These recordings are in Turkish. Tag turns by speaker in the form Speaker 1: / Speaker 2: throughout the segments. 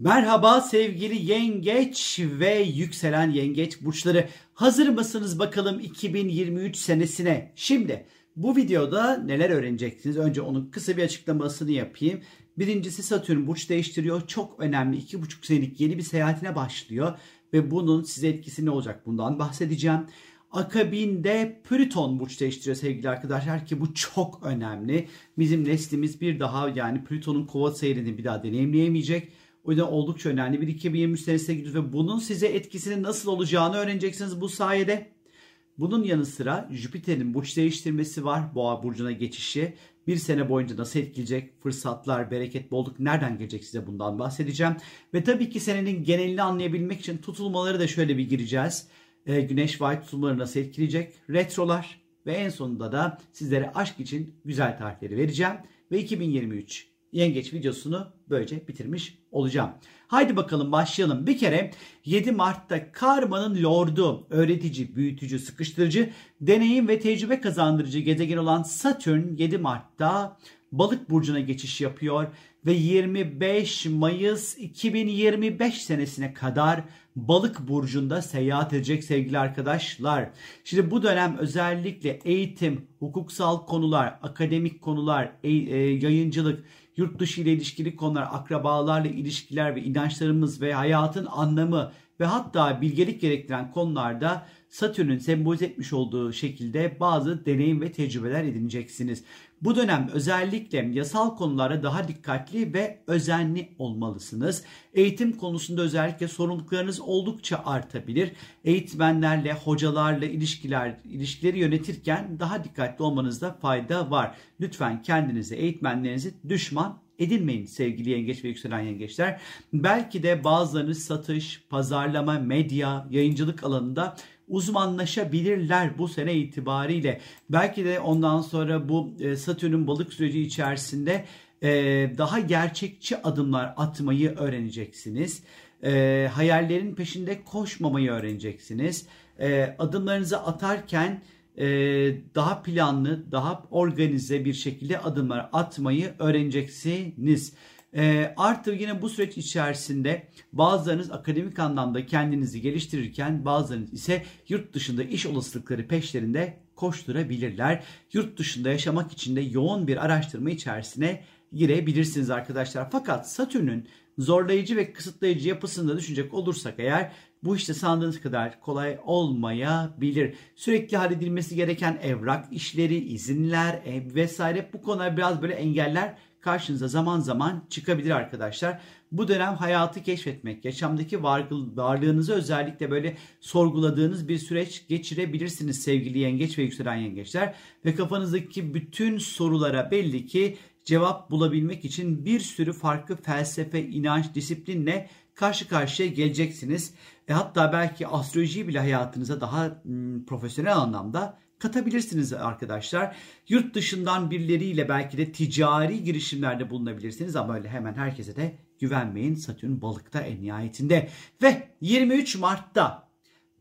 Speaker 1: Merhaba sevgili yengeç ve yükselen yengeç burçları. Hazır mısınız bakalım 2023 senesine? Şimdi bu videoda neler öğreneceksiniz? Önce onun kısa bir açıklamasını yapayım. Birincisi Satürn burç değiştiriyor. Çok önemli 2,5 senelik yeni bir seyahatine başlıyor. Ve bunun size etkisi ne olacak bundan bahsedeceğim. Akabinde Plüton burç değiştiriyor sevgili arkadaşlar ki bu çok önemli. Bizim neslimiz bir daha yani Plüton'un kova seyrini bir daha deneyimleyemeyecek. O yüzden oldukça önemli bir 2023 senesine gidiyoruz ve bunun size etkisinin nasıl olacağını öğreneceksiniz bu sayede. Bunun yanı sıra Jüpiter'in burç değiştirmesi var. Boğa burcuna geçişi. Bir sene boyunca nasıl etkileyecek? Fırsatlar, bereket, bolluk nereden gelecek size bundan bahsedeceğim. Ve tabii ki senenin genelini anlayabilmek için tutulmaları da şöyle bir gireceğiz. Ee, güneş ve ay tutulmaları nasıl etkileyecek? Retrolar ve en sonunda da sizlere aşk için güzel tarihleri vereceğim. Ve 2023 yengeç videosunu böylece bitirmiş olacağım. Haydi bakalım başlayalım. Bir kere 7 Mart'ta karmanın lordu, öğretici, büyütücü, sıkıştırıcı, deneyim ve tecrübe kazandırıcı gezegen olan Satürn 7 Mart'ta Balık burcuna geçiş yapıyor ve 25 Mayıs 2025 senesine kadar Balık burcunda seyahat edecek sevgili arkadaşlar. Şimdi bu dönem özellikle eğitim, hukuksal konular, akademik konular, e, e, yayıncılık, yurt dışı ile ilişkili konular, akrabalarla ilişkiler ve inançlarımız ve hayatın anlamı ve hatta bilgelik gerektiren konularda Satürn'ün sembolize etmiş olduğu şekilde bazı deneyim ve tecrübeler edineceksiniz. Bu dönem özellikle yasal konulara daha dikkatli ve özenli olmalısınız. Eğitim konusunda özellikle sorumluluklarınız oldukça artabilir. Eğitmenlerle, hocalarla ilişkiler, ilişkileri yönetirken daha dikkatli olmanızda fayda var. Lütfen kendinize, eğitmenlerinizi düşman edinmeyin sevgili yengeç ve yükselen yengeçler. Belki de bazılarınız satış, pazarlama, medya, yayıncılık alanında uzmanlaşabilirler bu sene itibariyle. Belki de ondan sonra bu e, Satürn'ün balık süreci içerisinde e, daha gerçekçi adımlar atmayı öğreneceksiniz. E, hayallerin peşinde koşmamayı öğreneceksiniz. Adımlarınızı atarken daha planlı, daha organize bir şekilde adımlar atmayı öğreneceksiniz. E, artı yine bu süreç içerisinde bazılarınız akademik anlamda kendinizi geliştirirken bazılarınız ise yurt dışında iş olasılıkları peşlerinde koşturabilirler. Yurt dışında yaşamak için de yoğun bir araştırma içerisine girebilirsiniz arkadaşlar. Fakat Satürn'ün zorlayıcı ve kısıtlayıcı yapısını da düşünecek olursak eğer bu işte sandığınız kadar kolay olmayabilir. Sürekli halledilmesi gereken evrak işleri, izinler vesaire bu konular biraz böyle engeller karşınıza zaman zaman çıkabilir arkadaşlar. Bu dönem hayatı keşfetmek, yaşamdaki varlığınızı özellikle böyle sorguladığınız bir süreç geçirebilirsiniz sevgili yengeç ve yükselen yengeçler. Ve kafanızdaki bütün sorulara belli ki cevap bulabilmek için bir sürü farklı felsefe, inanç, disiplinle karşı karşıya geleceksiniz. E hatta belki astrolojiyi bile hayatınıza daha profesyonel anlamda katabilirsiniz arkadaşlar. Yurt dışından birileriyle belki de ticari girişimlerde bulunabilirsiniz ama öyle hemen herkese de güvenmeyin. Satürn balıkta en nihayetinde. Ve 23 Mart'ta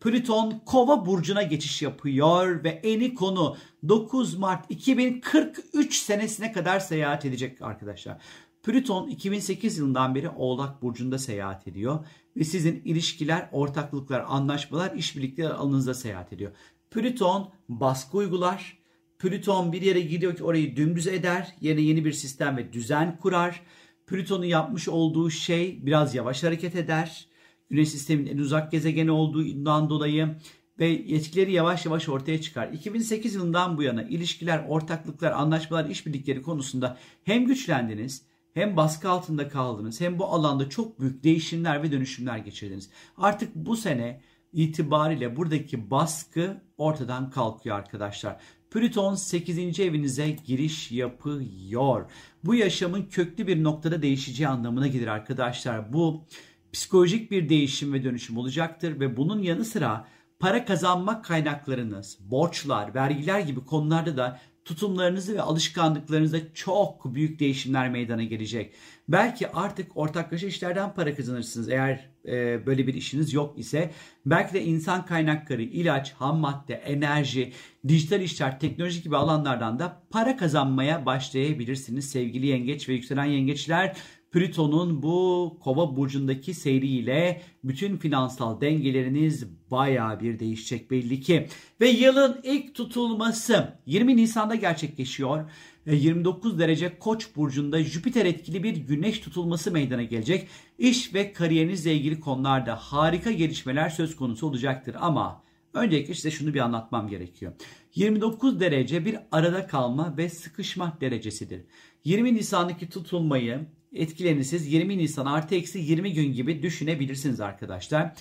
Speaker 1: Plüton Kova burcuna geçiş yapıyor ve eni konu 9 Mart 2043 senesine kadar seyahat edecek arkadaşlar. Plüton 2008 yılından beri Oğlak burcunda seyahat ediyor ve sizin ilişkiler, ortaklıklar, anlaşmalar, işbirlikleri alanınızda seyahat ediyor. Plüton baskı uygular. Plüton bir yere gidiyor ki orayı dümdüz eder. Yerine yeni bir sistem ve düzen kurar. Plüton'un yapmış olduğu şey biraz yavaş hareket eder. Güneş sistemin en uzak gezegeni olduğundan dolayı ve yetkileri yavaş yavaş ortaya çıkar. 2008 yılından bu yana ilişkiler, ortaklıklar, anlaşmalar, işbirlikleri konusunda hem güçlendiniz hem baskı altında kaldınız hem bu alanda çok büyük değişimler ve dönüşümler geçirdiniz. Artık bu sene itibariyle buradaki baskı ortadan kalkıyor arkadaşlar. Plüton 8. evinize giriş yapıyor. Bu yaşamın köklü bir noktada değişeceği anlamına gelir arkadaşlar. Bu psikolojik bir değişim ve dönüşüm olacaktır ve bunun yanı sıra para kazanmak kaynaklarınız, borçlar, vergiler gibi konularda da tutumlarınızı ve alışkanlıklarınızda çok büyük değişimler meydana gelecek. Belki artık ortaklaşa işlerden para kazanırsınız eğer e, böyle bir işiniz yok ise. Belki de insan kaynakları, ilaç, ham madde, enerji, dijital işler, teknoloji gibi alanlardan da para kazanmaya başlayabilirsiniz sevgili yengeç ve yükselen yengeçler. Plüton'un bu kova burcundaki seyriyle bütün finansal dengeleriniz baya bir değişecek belli ki. Ve yılın ilk tutulması 20 Nisan'da gerçekleşiyor. 29 derece Koç burcunda Jüpiter etkili bir güneş tutulması meydana gelecek. İş ve kariyerinizle ilgili konularda harika gelişmeler söz konusu olacaktır ama öncelikle size şunu bir anlatmam gerekiyor. 29 derece bir arada kalma ve sıkışma derecesidir. 20 Nisan'daki tutulmayı etkilerini siz 20 Nisan artı eksi 20 gün gibi düşünebilirsiniz arkadaşlar.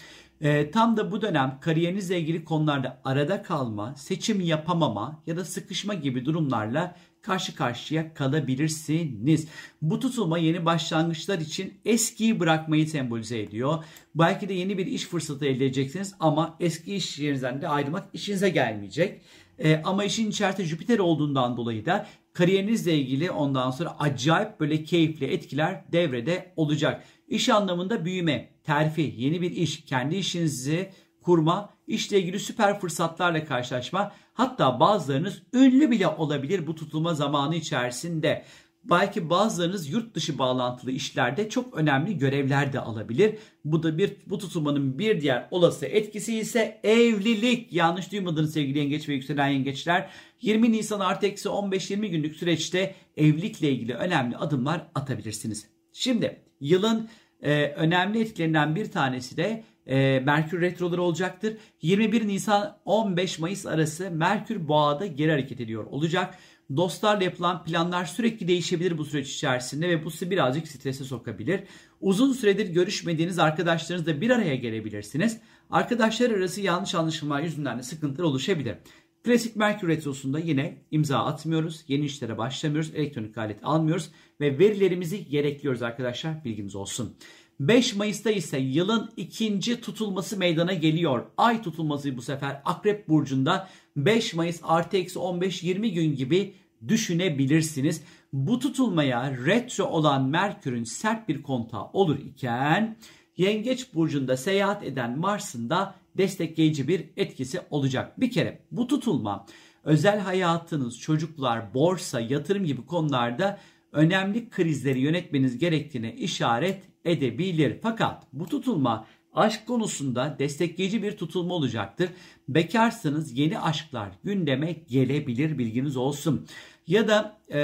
Speaker 1: E, tam da bu dönem kariyerinizle ilgili konularda arada kalma, seçim yapamama ya da sıkışma gibi durumlarla karşı karşıya kalabilirsiniz. Bu tutulma yeni başlangıçlar için eskiyi bırakmayı sembolize ediyor. Belki de yeni bir iş fırsatı elde edeceksiniz ama eski iş yerinizden de ayrılmak işinize gelmeyecek. E, ama işin içerisinde Jüpiter olduğundan dolayı da kariyerinizle ilgili ondan sonra acayip böyle keyifli etkiler devrede olacak. İş anlamında büyüme, terfi, yeni bir iş, kendi işinizi kurma, işle ilgili süper fırsatlarla karşılaşma, hatta bazılarınız ünlü bile olabilir bu tutulma zamanı içerisinde. Belki bazılarınız yurt dışı bağlantılı işlerde çok önemli görevler de alabilir. Bu da bir bu tutulmanın bir diğer olası etkisi ise evlilik. Yanlış duymadınız sevgili yengeç ve yükselen yengeçler. 20 Nisan artı eksi 15-20 günlük süreçte evlilikle ilgili önemli adımlar atabilirsiniz. Şimdi yılın e, önemli etkilerinden bir tanesi de e, Merkür retroları olacaktır. 21 Nisan 15 Mayıs arası Merkür boğada geri hareket ediyor olacak. Dostlarla yapılan planlar sürekli değişebilir bu süreç içerisinde ve bu sizi birazcık strese sokabilir. Uzun süredir görüşmediğiniz arkadaşlarınızla bir araya gelebilirsiniz. Arkadaşlar arası yanlış anlaşılma yüzünden de sıkıntılar oluşabilir. Klasik Merkür Retrosu'nda yine imza atmıyoruz, yeni işlere başlamıyoruz, elektronik alet almıyoruz ve verilerimizi yedekliyoruz arkadaşlar bilgimiz olsun. 5 Mayıs'ta ise yılın ikinci tutulması meydana geliyor. Ay tutulması bu sefer Akrep Burcu'nda 5 Mayıs artı eksi 15-20 gün gibi düşünebilirsiniz. Bu tutulmaya retro olan Merkür'ün sert bir kontağı olur iken Yengeç Burcu'nda seyahat eden Mars'ın da destekleyici bir etkisi olacak. Bir kere bu tutulma özel hayatınız, çocuklar, borsa, yatırım gibi konularda önemli krizleri yönetmeniz gerektiğine işaret edebilir. Fakat bu tutulma aşk konusunda destekleyici bir tutulma olacaktır. Bekarsanız yeni aşklar gündeme gelebilir bilginiz olsun. Ya da e,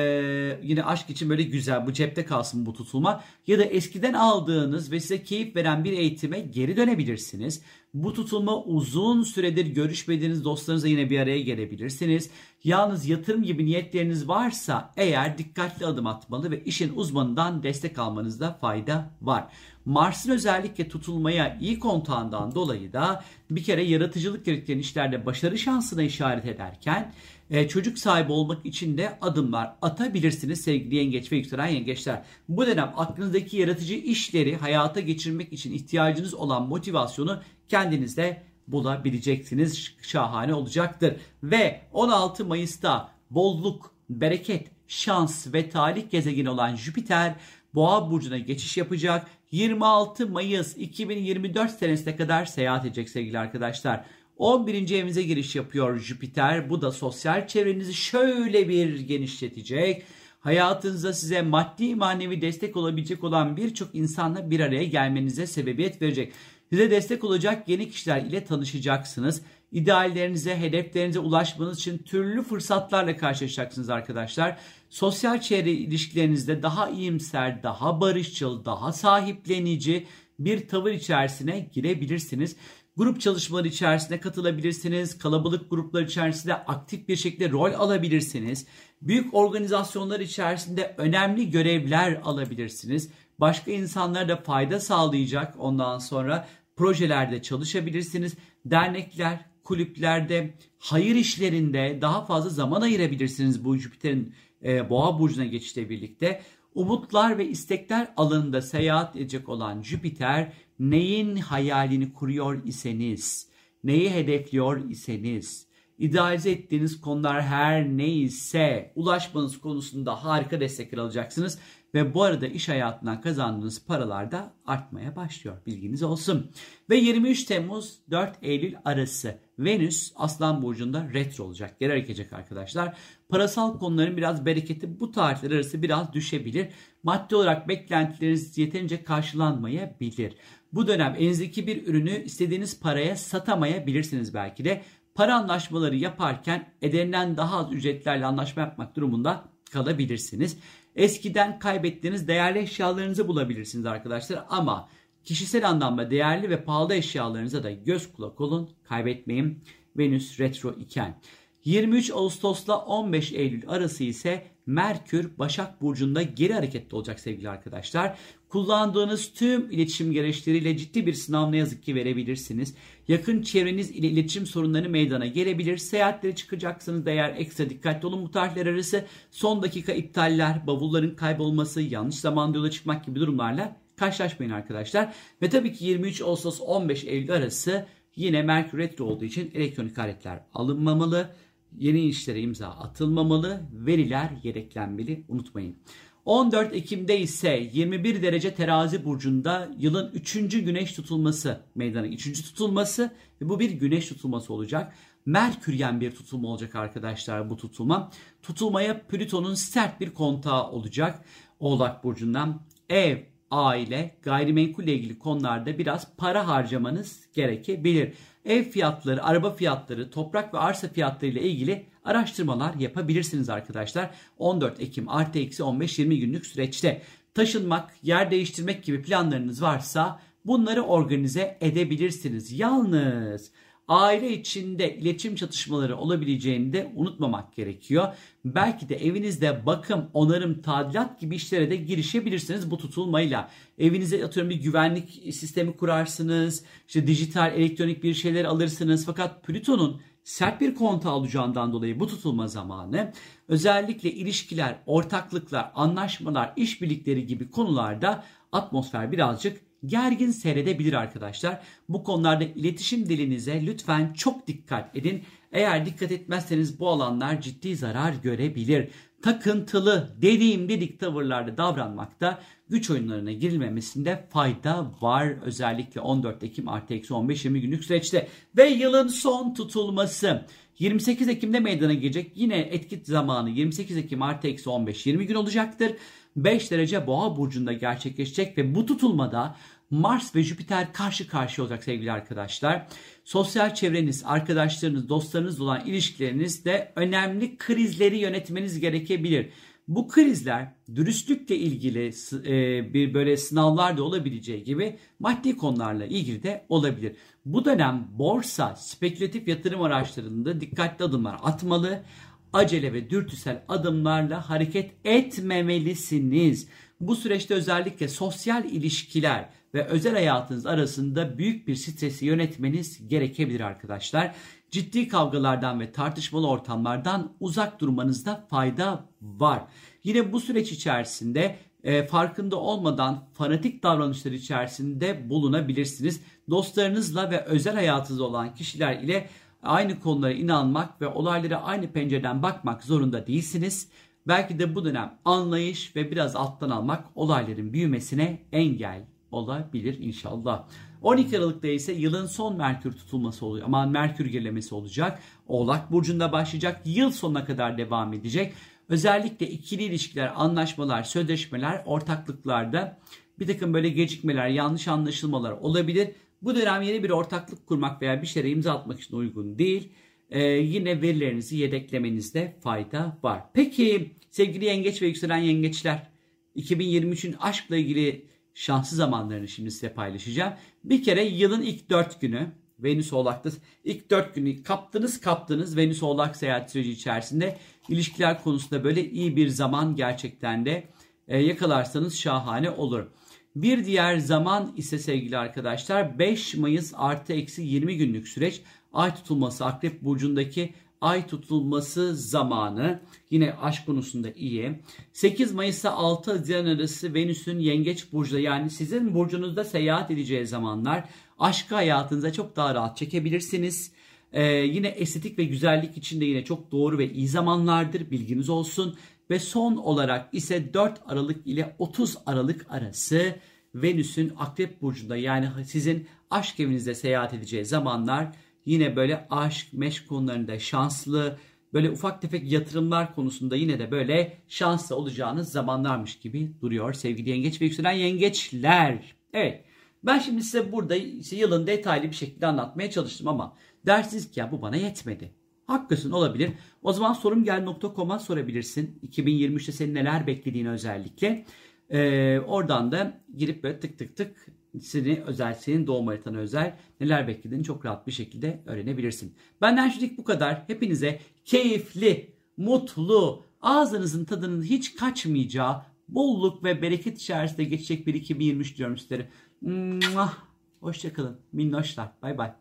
Speaker 1: yine aşk için böyle güzel bu cepte kalsın bu tutulma. Ya da eskiden aldığınız ve size keyif veren bir eğitime geri dönebilirsiniz. Bu tutulma uzun süredir görüşmediğiniz dostlarınızla yine bir araya gelebilirsiniz. Yalnız yatırım gibi niyetleriniz varsa eğer dikkatli adım atmalı ve işin uzmanından destek almanızda fayda var. Mars'ın özellikle tutulmaya iyi kontağından dolayı da bir kere yaratıcılık gerektiren işlerde başarı şansına işaret ederken e, çocuk sahibi olmak için de adımlar atabilirsiniz sevgili yengeç ve yükselen yengeçler. Bu dönem aklınızdaki yaratıcı işleri hayata geçirmek için ihtiyacınız olan motivasyonu kendinizde bulabileceksiniz. Şahane olacaktır. Ve 16 Mayıs'ta bolluk, bereket, şans ve talih gezegeni olan Jüpiter Boğa burcuna geçiş yapacak. 26 Mayıs 2024 senesine kadar seyahat edecek sevgili arkadaşlar. 11. evinize giriş yapıyor Jüpiter. Bu da sosyal çevrenizi şöyle bir genişletecek. Hayatınızda size maddi manevi destek olabilecek olan birçok insanla bir araya gelmenize sebebiyet verecek. Size destek olacak yeni kişiler ile tanışacaksınız. İdeallerinize, hedeflerinize ulaşmanız için türlü fırsatlarla karşılaşacaksınız arkadaşlar. Sosyal çevre ilişkilerinizde daha iyimser, daha barışçıl, daha sahiplenici bir tavır içerisine girebilirsiniz. Grup çalışmaları içerisinde katılabilirsiniz. Kalabalık gruplar içerisinde aktif bir şekilde rol alabilirsiniz. Büyük organizasyonlar içerisinde önemli görevler alabilirsiniz. Başka insanlara da fayda sağlayacak ondan sonra projelerde çalışabilirsiniz. Dernekler, kulüplerde, hayır işlerinde daha fazla zaman ayırabilirsiniz bu Jüpiter'in e, Boğa burcuna geçişle birlikte. Umutlar ve istekler alanında seyahat edecek olan Jüpiter neyin hayalini kuruyor iseniz, neyi hedefliyor iseniz, idealize ettiğiniz konular her neyse ulaşmanız konusunda harika destekler alacaksınız. Ve bu arada iş hayatından kazandığınız paralar da artmaya başlıyor. Bilginiz olsun. Ve 23 Temmuz 4 Eylül arası Venüs Aslan Burcu'nda retro olacak. Geri harekecek arkadaşlar. Parasal konuların biraz bereketi bu tarihler arası biraz düşebilir. Maddi olarak beklentileriniz yeterince karşılanmayabilir. Bu dönem elinizdeki bir ürünü istediğiniz paraya satamayabilirsiniz belki de. Para anlaşmaları yaparken ederinden daha az ücretlerle anlaşma yapmak durumunda kalabilirsiniz. Eskiden kaybettiğiniz değerli eşyalarınızı bulabilirsiniz arkadaşlar ama kişisel anlamda değerli ve pahalı eşyalarınıza da göz kulak olun, kaybetmeyin. Venüs retro iken. 23 Ağustos'la 15 Eylül arası ise Merkür Başak Burcu'nda geri hareketli olacak sevgili arkadaşlar. Kullandığınız tüm iletişim gereçleriyle ciddi bir sınav ne yazık ki verebilirsiniz. Yakın çevreniz ile iletişim sorunları meydana gelebilir. Seyahatlere çıkacaksınız da eğer ekstra dikkatli olun bu tarihler arası. Son dakika iptaller, bavulların kaybolması, yanlış zamanda yola çıkmak gibi durumlarla karşılaşmayın arkadaşlar. Ve tabii ki 23 Ağustos 15 Eylül arası yine Merkür Retro olduğu için elektronik aletler alınmamalı. Yeni işlere imza atılmamalı, veriler yedeklenmeli unutmayın. 14 Ekim'de ise 21 derece terazi burcunda yılın 3. güneş tutulması meydana 3. tutulması ve bu bir güneş tutulması olacak. Merküryen bir tutulma olacak arkadaşlar bu tutulma. Tutulmaya Plüton'un sert bir kontağı olacak. Oğlak burcundan ev, aile, gayrimenkulle ilgili konularda biraz para harcamanız gerekebilir. Ev fiyatları, araba fiyatları, toprak ve arsa fiyatları ile ilgili araştırmalar yapabilirsiniz arkadaşlar. 14 Ekim artı eksi 15-20 günlük süreçte taşınmak, yer değiştirmek gibi planlarınız varsa bunları organize edebilirsiniz. Yalnız aile içinde iletişim çatışmaları olabileceğini de unutmamak gerekiyor. Belki de evinizde bakım, onarım, tadilat gibi işlere de girişebilirsiniz bu tutulmayla. Evinize atıyorum bir güvenlik sistemi kurarsınız, işte dijital, elektronik bir şeyler alırsınız. Fakat Plüton'un sert bir konta alacağından dolayı bu tutulma zamanı özellikle ilişkiler, ortaklıklar, anlaşmalar, işbirlikleri gibi konularda atmosfer birazcık gergin seyredebilir arkadaşlar. Bu konularda iletişim dilinize lütfen çok dikkat edin. Eğer dikkat etmezseniz bu alanlar ciddi zarar görebilir. Takıntılı, dediğim dedik tavırlarda davranmakta güç oyunlarına girilmemesinde fayda var. Özellikle 14 Ekim artı eksi 15-20 günlük süreçte. Ve yılın son tutulması 28 Ekim'de meydana gelecek. Yine etki zamanı 28 Ekim artı eksi 15-20 gün olacaktır. 5 derece boğa burcunda gerçekleşecek ve bu tutulmada Mars ve Jüpiter karşı karşıya olacak sevgili arkadaşlar. Sosyal çevreniz, arkadaşlarınız, dostlarınız olan ilişkilerinizde önemli krizleri yönetmeniz gerekebilir. Bu krizler dürüstlükle ilgili e, bir böyle sınavlar da olabileceği gibi maddi konularla ilgili de olabilir. Bu dönem borsa, spekülatif yatırım araçlarında dikkatli adımlar atmalı acele ve dürtüsel adımlarla hareket etmemelisiniz. Bu süreçte özellikle sosyal ilişkiler ve özel hayatınız arasında büyük bir stresi yönetmeniz gerekebilir arkadaşlar. Ciddi kavgalardan ve tartışmalı ortamlardan uzak durmanızda fayda var. Yine bu süreç içerisinde e, farkında olmadan fanatik davranışlar içerisinde bulunabilirsiniz. Dostlarınızla ve özel hayatınızda olan kişiler ile aynı konulara inanmak ve olaylara aynı pencereden bakmak zorunda değilsiniz. Belki de bu dönem anlayış ve biraz alttan almak olayların büyümesine engel olabilir inşallah. 12 Aralık'ta ise yılın son Merkür tutulması oluyor. Aman Merkür gerilemesi olacak. Oğlak Burcu'nda başlayacak. Yıl sonuna kadar devam edecek. Özellikle ikili ilişkiler, anlaşmalar, sözleşmeler, ortaklıklarda bir takım böyle gecikmeler, yanlış anlaşılmalar olabilir. Bu dönem yeni bir ortaklık kurmak veya bir şeylere imza atmak için uygun değil. Ee, yine verilerinizi yedeklemenizde fayda var. Peki sevgili yengeç ve yükselen yengeçler 2023'ün aşkla ilgili şanslı zamanlarını şimdi size paylaşacağım. Bir kere yılın ilk 4 günü Venüs Oğlak'ta ilk 4 günü kaptınız kaptınız Venüs Oğlak seyahat süreci içerisinde ilişkiler konusunda böyle iyi bir zaman gerçekten de e, yakalarsanız şahane olur. Bir diğer zaman ise sevgili arkadaşlar 5 Mayıs artı eksi 20 günlük süreç ay tutulması Akrep Burcu'ndaki ay tutulması zamanı yine aşk konusunda iyi. 8 Mayıs'ta 6 Haziran arası Venüs'ün Yengeç Burcu'da yani sizin burcunuzda seyahat edeceği zamanlar aşkı hayatınıza çok daha rahat çekebilirsiniz. Ee, yine estetik ve güzellik için de yine çok doğru ve iyi zamanlardır bilginiz olsun. Ve son olarak ise 4 Aralık ile 30 Aralık arası Venüs'ün Akrep Burcu'nda yani sizin aşk evinizde seyahat edeceği zamanlar yine böyle aşk, meşk konularında şanslı, böyle ufak tefek yatırımlar konusunda yine de böyle şanslı olacağınız zamanlarmış gibi duruyor sevgili yengeç ve yükselen yengeçler. Evet ben şimdi size burada işte yılın detaylı bir şekilde anlatmaya çalıştım ama dersiniz ki ya bu bana yetmedi. Haklısın olabilir. O zaman sorumgel.com'a sorabilirsin. 2023'te senin neler beklediğini özellikle. Ee, oradan da girip böyle tık tık tık seni özel, senin doğum haritana özel neler beklediğini çok rahat bir şekilde öğrenebilirsin. Benden şimdilik bu kadar. Hepinize keyifli, mutlu, ağzınızın tadının hiç kaçmayacağı, bolluk ve bereket içerisinde geçecek bir 2023 diyorum sizlere. Hoşçakalın. Minnoşlar. Bay bay.